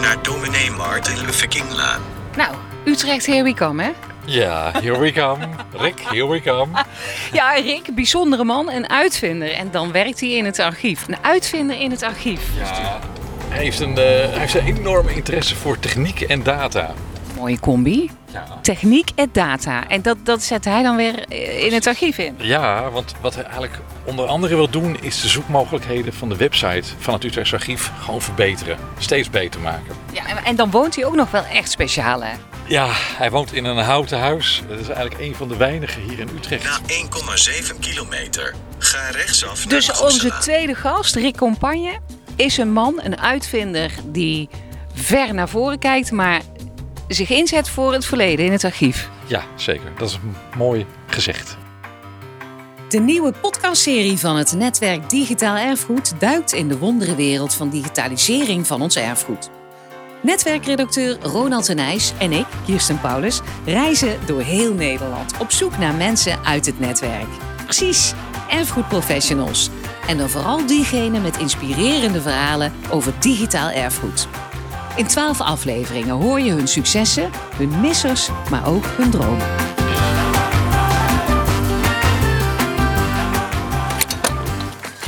naar dominee Martin Luther Kinglaan. Nou, Utrecht, here we come, hè? Ja, here we come. Rick, here we come. Ja, Rick, bijzondere man, een uitvinder. En dan werkt hij in het archief. Een uitvinder in het archief. Ja, hij heeft, een, eh, hij heeft een enorme interesse voor techniek en data. Mooie combi. Ja. Techniek en data. En dat, dat zet hij dan weer eh, in het archief in. Ja, want wat hij eigenlijk onder andere wil doen is de zoekmogelijkheden van de website van het Utrechts Archief gewoon verbeteren. Steeds beter maken. Ja, en- en dan woont hij ook nog wel echt speciaal, hè? Ja, hij woont in een houten huis. Dat is eigenlijk een van de weinigen hier in Utrecht. Na 1,7 kilometer. Ga rechtsaf naar Dus onze tweede gast, Rick Compagne, is een man, een uitvinder die ver naar voren kijkt, maar zich inzet voor het verleden in het archief. Ja, zeker. Dat is mooi gezegd. De nieuwe podcastserie van het netwerk Digitaal Erfgoed duikt in de wonderenwereld van digitalisering van ons erfgoed. Netwerkredacteur Ronald de Nijs en ik, Kirsten Paulus, reizen door heel Nederland op zoek naar mensen uit het netwerk. Precies, erfgoedprofessionals. En dan vooral diegenen met inspirerende verhalen over digitaal erfgoed. In twaalf afleveringen hoor je hun successen, hun missers, maar ook hun dromen.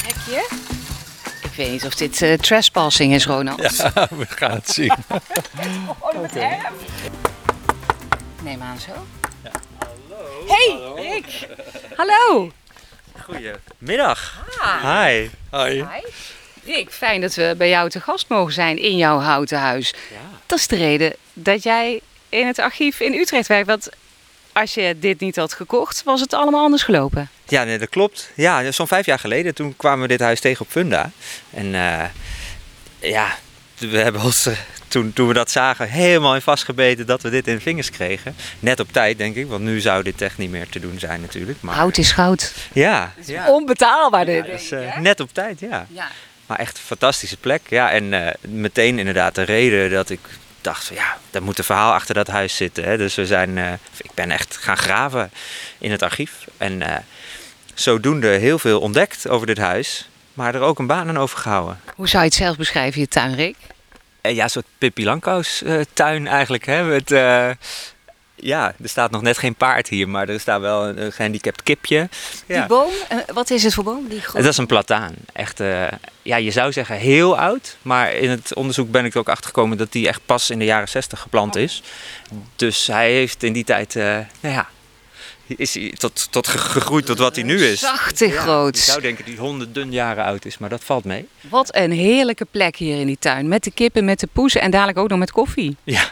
Hekje? Ik weet niet of dit eh, trespassing is, Ronald. Ja, we gaan het zien. Oh, met erf. Neem aan zo. Hey, Rick. Hallo. Goedemiddag. Ah. Hi. Hoi. Hi. Rick, fijn dat we bij jou te gast mogen zijn in jouw houten huis. Dat is de reden dat jij in het archief in Utrecht werkt. Want als je dit niet had gekocht, was het allemaal anders gelopen. Ja, nee, dat klopt. Ja, zo'n vijf jaar geleden, toen kwamen we dit huis tegen op Funda. En eh, ja, we hebben ons, eh, toen, toen we dat zagen, helemaal in vastgebeten dat we dit in de vingers kregen. Net op tijd, denk ik, want nu zou dit echt niet meer te doen zijn natuurlijk. Maar Hout is goud. ja, ja. Onbetaalbaar dit. Ja, dus, eh, hè? net op tijd, ja. Ja. Maar echt een fantastische plek. Ja, en eh, meteen inderdaad de reden dat ik dacht van ja, daar moet een verhaal achter dat huis zitten. Hè. Dus we zijn, eh, ik ben echt gaan graven in het archief. En eh, zodoende heel veel ontdekt over dit huis. Maar er ook een baan aan overgehouden. Hoe zou je het zelf beschrijven, je tuin, Rick? Ja, een soort Pippi Langkous eh, tuin eigenlijk. Hè, met, ja, er staat nog net geen paard hier, maar er staat wel een, een gehandicapt kipje. Die Ja. boom, eh, wat is het voor boom? Die Dat is een plataan. Echt, eh, ja, je zou zeggen heel oud. Maar in het onderzoek ben ik er ook achter gekomen dat die echt pas in de jaren 60 geplant is. Dus hij heeft in die tijd, eh, nou ja, is hij tot, tot ge- gegroeid tot wat hij nu is. Zachte Ja, groot. Je zou denken dat hij honderden jaren oud is, maar dat valt mee. Wat een heerlijke plek hier in die tuin. Met de kippen, met de poesen en dadelijk ook nog met koffie. Ja,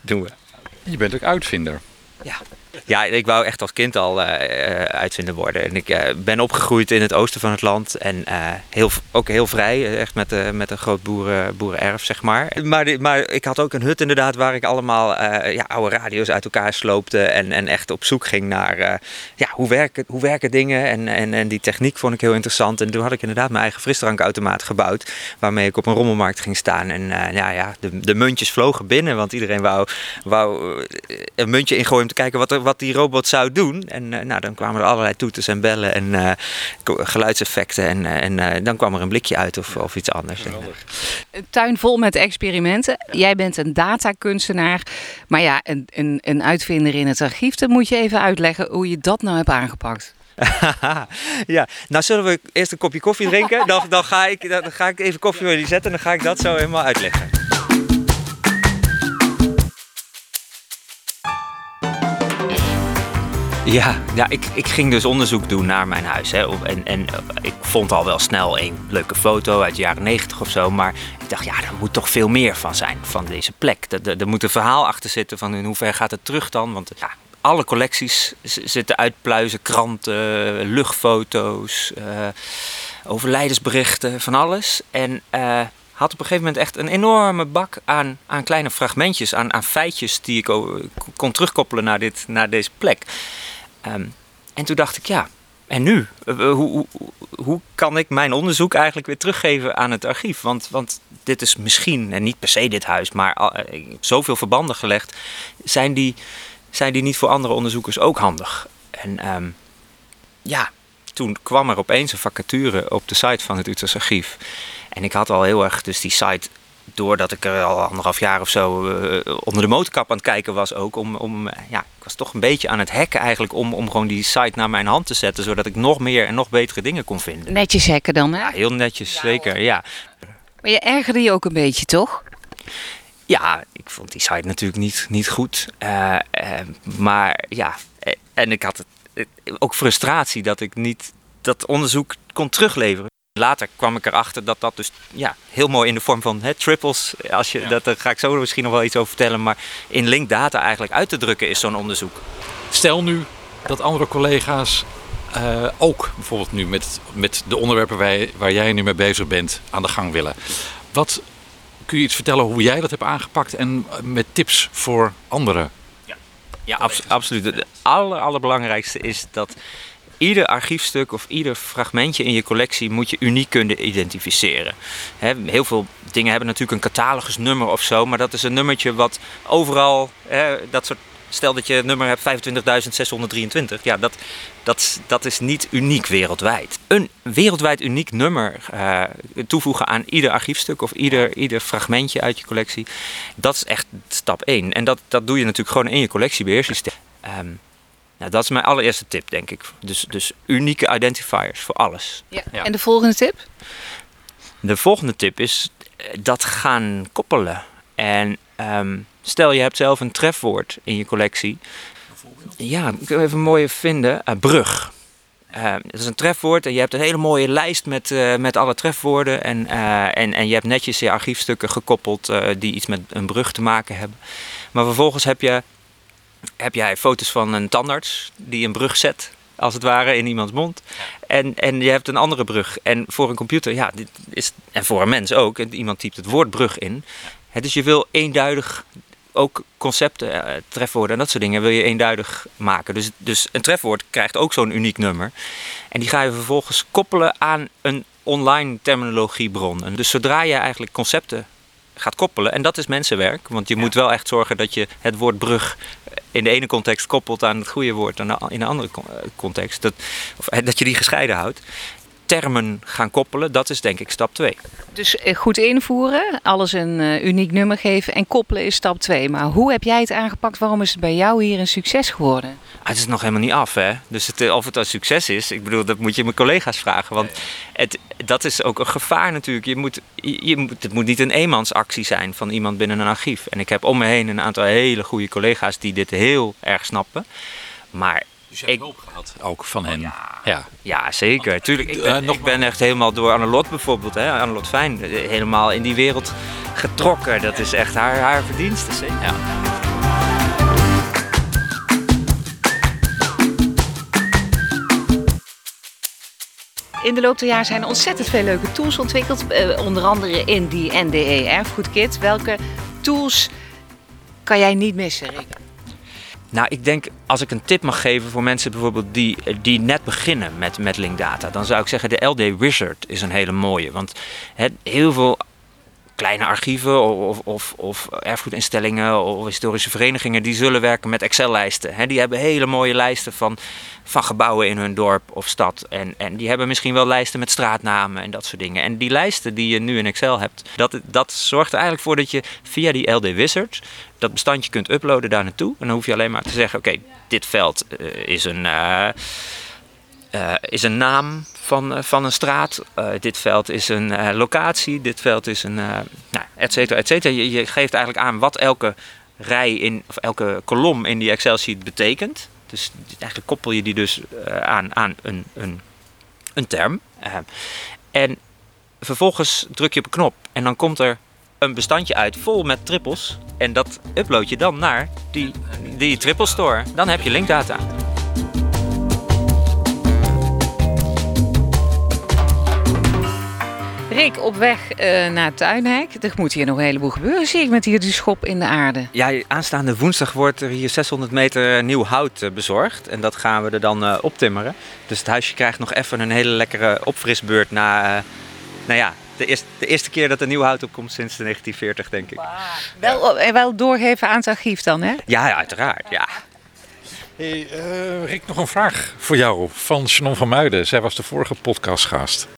doen we. Je bent ook uitvinder. Ja, ik wou echt als kind al eh, eh, uitvinder worden. En ik eh, ben opgegroeid in het oosten van het land. En heel, ook heel vrij, echt met, met een groot boeren, boerenerf, zeg maar. Maar, maar ik had ook een hut inderdaad waar ik allemaal ja, oude radio's uit elkaar sloopte. En, en echt op zoek ging naar ja, hoe, werken, hoe werken dingen. En, en, en die techniek vond ik heel interessant. En toen had ik inderdaad mijn eigen frisdrankautomaat gebouwd. Waarmee ik op een rommelmarkt ging staan. En ja, ja, de, de muntjes vlogen binnen. Want iedereen wou, wou een muntje ingooien om te kijken wat, er, wat die robot zou doen. En eh, nou, dan kwamen er allerlei toeters en bellen en eh, geluidseffecten. En, eh, en eh, dan kwam er een blikje uit of, of iets anders. En, Een tuin vol met experimenten. Jij bent een datakunstenaar. Maar ja, een, een, een uitvinder in het archief. Dan moet je even uitleggen hoe je dat nou hebt aangepakt. ja, nou zullen we eerst een kopje koffie drinken? Dan, dan, ga, ik, dan ga ik even koffie voor jullie zetten en dan ga ik dat zo helemaal uitleggen. Ja, ja ik, ik ging dus onderzoek doen naar mijn huis. Hè. En, en eh, ik vond al wel snel een leuke foto uit de jaren negentig of zo. Maar ik dacht, ja, er moet toch veel meer van zijn, van deze plek. Er, er, moet een verhaal achter zitten van in hoeverre gaat het terug dan. Want ja, alle collecties zitten uitpluizen, kranten, luchtfoto's, eh, overlijdensberichten, van alles. En eh, had op een gegeven moment echt een enorme bak aan, aan kleine fragmentjes, aan, aan feitjes die ik o- kon terugkoppelen naar, dit, naar deze plek. Ehm, en toen dacht ik, ja, en nu? Eh, hoe, hoe, hoe kan ik mijn onderzoek eigenlijk weer teruggeven aan het archief? Want, want dit is misschien, en niet per se dit huis, maar eh, zoveel verbanden gelegd. Zijn die, zijn die niet voor andere onderzoekers ook handig? En ehm, ja, toen kwam er opeens een vacature op de site van het Utrechts Archief. En ik had al heel erg dus die site doordat ik er al anderhalf jaar of zo eh, onder de motorkap aan het kijken was ook. Om, om, ja, ik was toch een beetje aan het hacken eigenlijk om, om gewoon die site naar mijn hand te zetten. Zodat ik nog meer en nog betere dingen kon vinden. Netjes hacken dan, hè? Ja, heel netjes, zeker. Ja. Maar je ergerde je ook een beetje, toch? ja, ik vond die site natuurlijk niet, niet goed. Eh, eh, maar ja, en ik had het, ook frustratie dat ik niet dat onderzoek kon terugleveren. Later kwam ik erachter dat dat dus ja, heel mooi in de vorm van hè, triples, als je, Ja. dat, daar ga ik zo misschien nog wel iets over vertellen, maar in linkdata eigenlijk uit te drukken is zo'n onderzoek. Stel nu dat andere collega's eh, ook bijvoorbeeld nu met, met de onderwerpen waar, jij nu mee bezig bent aan de gang willen. Wat kun je iets vertellen hoe jij dat hebt aangepakt en eh, met tips voor anderen? Ja, abs- absoluut. Het aller, allerbelangrijkste is dat ieder archiefstuk of ieder fragmentje in je collectie moet je uniek kunnen identificeren. Heel veel dingen hebben natuurlijk een catalogusnummer of zo, maar dat is een nummertje wat overal, dat soort, stel dat je het nummer hebt 25.623, ja, dat, dat, dat is niet uniek wereldwijd. Een wereldwijd uniek nummer eh, toevoegen aan ieder archiefstuk of ieder, ieder fragmentje uit je collectie, dat is echt stap 1. En dat, dat doe je natuurlijk gewoon in je collectiebeheersysteem. Ehm, nou, dat is mijn allereerste tip, denk ik. Dus, dus unieke identifiers voor alles. Ja. Ja. En de volgende tip? De volgende tip is eh, dat gaan koppelen. En ehm, stel je hebt zelf een trefwoord in je collectie. Ja, ik wil even een mooie vinden. Eh, brug. Eh, dat is een trefwoord en je hebt een hele mooie lijst met, eh, met alle trefwoorden. En, eh, en, en je hebt netjes je archiefstukken gekoppeld eh, die iets met een brug te maken hebben. Maar vervolgens heb, je, heb jij foto's van een tandarts die een brug zet, als het ware, in iemands mond. En, en je hebt een andere brug. En voor een computer, ja, dit is, en voor een mens ook, iemand typt het woord brug in. Hè, dus je wil eenduidig ook concepten, eh, trefwoorden en dat soort dingen wil je eenduidig maken. Dus, dus een trefwoord krijgt ook zo'n uniek nummer. En die ga je vervolgens koppelen aan een online terminologiebron. En dus zodra je eigenlijk concepten gaat koppelen, en dat is mensenwerk, want je moet wel echt zorgen dat je het woord brug in de ene context koppelt aan het goede woord en in de andere eh, context. Dat, of, eh, dat je die gescheiden houdt. Termen gaan koppelen, dat is denk ik stap 2. Dus eh, goed invoeren, alles een eh, uniek nummer geven en koppelen is stap 2. Maar hoe heb jij het aangepakt? Waarom is het bij jou hier een succes geworden? Ah, het is nog helemaal niet af, hè? Dus het, eh, of het een succes is, ik bedoel, dat moet je mijn collega's vragen. Want het, dat is ook een gevaar natuurlijk. Je moet, je, je moet, het moet niet een eenmansactie zijn van iemand binnen een archief. En ik heb om me heen een aantal hele goede collega's die dit heel erg snappen. Maar Dus je hebt Ik- hulp gehad ook van hen. ja. ja, zeker. Tuurlijk, ik ben, Eh, nog ik ben echt helemaal door Annelot bijvoorbeeld, hè, Annelot Fijn, eh, helemaal in die wereld getrokken. Dat is echt haar, haar verdienste, zeker. Ja. In de loop der jaren zijn er ontzettend veel leuke tools ontwikkeld. eh, onder andere in die NDE Erfgoedkit. Welke tools kan jij niet missen, Rick? Nou, ik denk als ik een tip mag geven voor mensen bijvoorbeeld die, die net beginnen met, met linkdata, dan zou ik zeggen de LD Wizard is een hele mooie. Want hè, heel veel kleine archieven of, of, of erfgoedinstellingen of historische verenigingen die zullen werken met Excel-lijsten. Die hebben hele mooie lijsten van, van gebouwen in hun dorp of stad. En, en die hebben misschien wel lijsten met straatnamen en dat soort dingen. En die lijsten die je nu in Excel hebt, dat, dat zorgt er eigenlijk voor dat je via die LD Wizard dat bestandje kunt uploaden daar naartoe. En dan hoef je alleen maar te zeggen, oké, dit veld eh, is een... eh, eh, is een naam van, eh, van een straat. Eh, dit veld is een locatie. Dit veld is een. nou, et cetera, et cetera. Je, je geeft eigenlijk aan wat elke rij in, of elke kolom in die Excel-sheet betekent. Dus eigenlijk koppel je die dus aan, aan een, een, een term. En vervolgens druk je op een knop en dan komt er een bestandje uit vol met trippels. En dat upload je dan naar die, die triple store. Dan heb je linkdata. Rick, op weg eh, naar het tuinhek. Er moet hier nog een heleboel gebeuren, zie ik, met hier die schop in de aarde. Ja, aanstaande woensdag wordt er hier 600 meter nieuw hout eh, bezorgd. En dat gaan we er dan eh, optimmeren. Dus het huisje krijgt nog even een hele lekkere opfrisbeurt na... eh, nou ja, de eerste, de eerste keer dat er nieuw hout opkomt sinds de 1940, denk ik. Wel, en wel doorgeven aan het archief dan, hè? Ja, ja, uiteraard. Ja. Hey, eh, Rick, nog een vraag voor jou van Shannon van Muiden. Zij was de vorige podcastgast.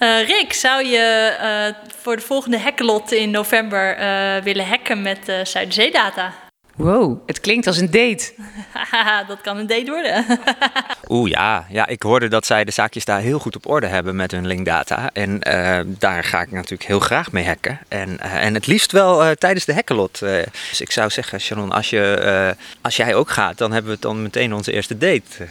Eh, Rick, zou je eh, voor de volgende hackelot in november eh, willen hacken met uh, Zuiderzeedata? Wow, het klinkt als een date. Haha, dat kan een date worden. Oeh ja, ja, ik hoorde dat zij de zaakjes daar heel goed op orde hebben met hun linkdata. En uh, daar ga ik natuurlijk heel graag mee hacken. En, uh, en het liefst wel uh, tijdens de hackelot. dus ik zou zeggen, Sharon, als, je, als jij ook gaat, dan hebben we dan meteen onze eerste date.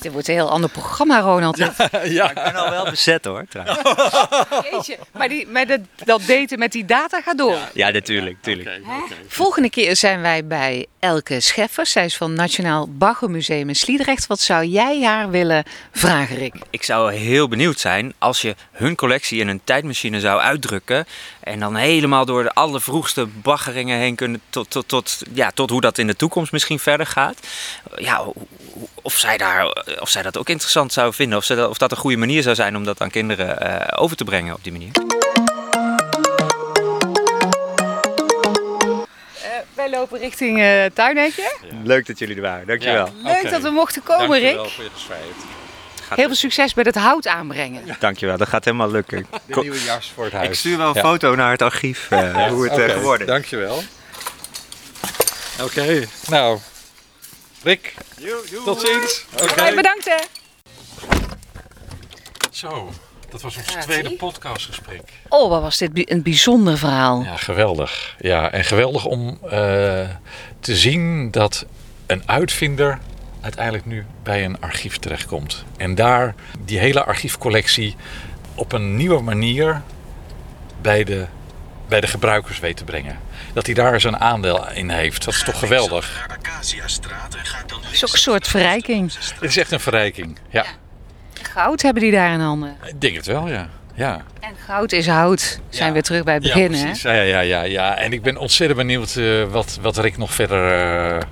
Dit wordt een heel ander programma, Ronald. Ja, ja. ik ben al wel bezet hoor. Jeetje, maar, die, maar dat, dat daten met die data gaat door. Ja, natuurlijk. natuurlijk. Okay, okay. Volgende keer zijn wij bij Elke Scheffers. Zij is van Nationaal Baggermuseum in Sliedrecht. Wat zou jij haar willen vragen, Rick? Ik zou heel benieuwd zijn als je hun collectie in een tijdmachine zou uitdrukken. En dan helemaal door de allervroegste baggeringen heen kunnen. Tot, tot, tot, ja, tot hoe dat in de toekomst misschien verder gaat. Ja, of zij, daar, of zij dat ook interessant zou vinden. Of, ze, of dat een goede manier zou zijn om dat aan kinderen uh, over te brengen op die manier. Wij lopen richting uh. Ja. Leuk dat jullie er waren, dankjewel. Ja. Leuk okay. dat we mochten komen, dankjewel Rick. voor je gastvrijheid. Heel veel succes met het hout aanbrengen. Dankjewel, dat gaat helemaal lukken. De nieuwe jas voor het huis. Ik stuur wel een ja. foto naar het archief, uh, hoe het okay. geworden is. Dankjewel. Oké, okay. nou, Rick, tot ziens. Okay. Bedankt hè. Zo, dat was ons tweede podcastgesprek. Oh, wat was dit een bijzonder verhaal. Ja, geweldig. Ja, en geweldig om uh, te zien dat een uitvinder uiteindelijk nu bij een archief terechtkomt. En daar die hele archiefcollectie op een nieuwe manier bij de, bij de gebruikers weet te brengen. Dat hij daar zijn aandeel in heeft. Dat is toch geweldig. Het is ook een soort verrijking. Het is echt een verrijking, ja. Goud hebben die daar in handen. Ik denk het wel, ja. ja. En goud is hout. Zijn we terug bij het begin, ja, precies. hè? Ja, ja, ja, ja. En ik ben ontzettend benieuwd uh, wat, wat Rick nog verder uh,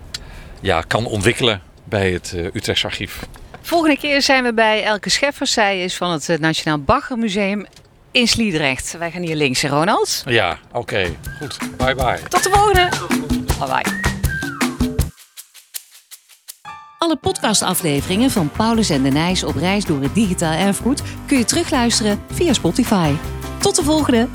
ja, kan ontwikkelen bij het uh, Utrechts Archief. Volgende keer zijn we bij Elke Scheffers. Zij is van het Nationaal Baggermuseum in Sliedrecht. Wij gaan hier links, Ronald. Ja, oké. Okay. Goed. Bye bye. Tot de volgende. Bye bye. Alle podcastafleveringen van Paulus en de Nijs op reis door het digitaal erfgoed kun je terugluisteren via Spotify. Tot de volgende!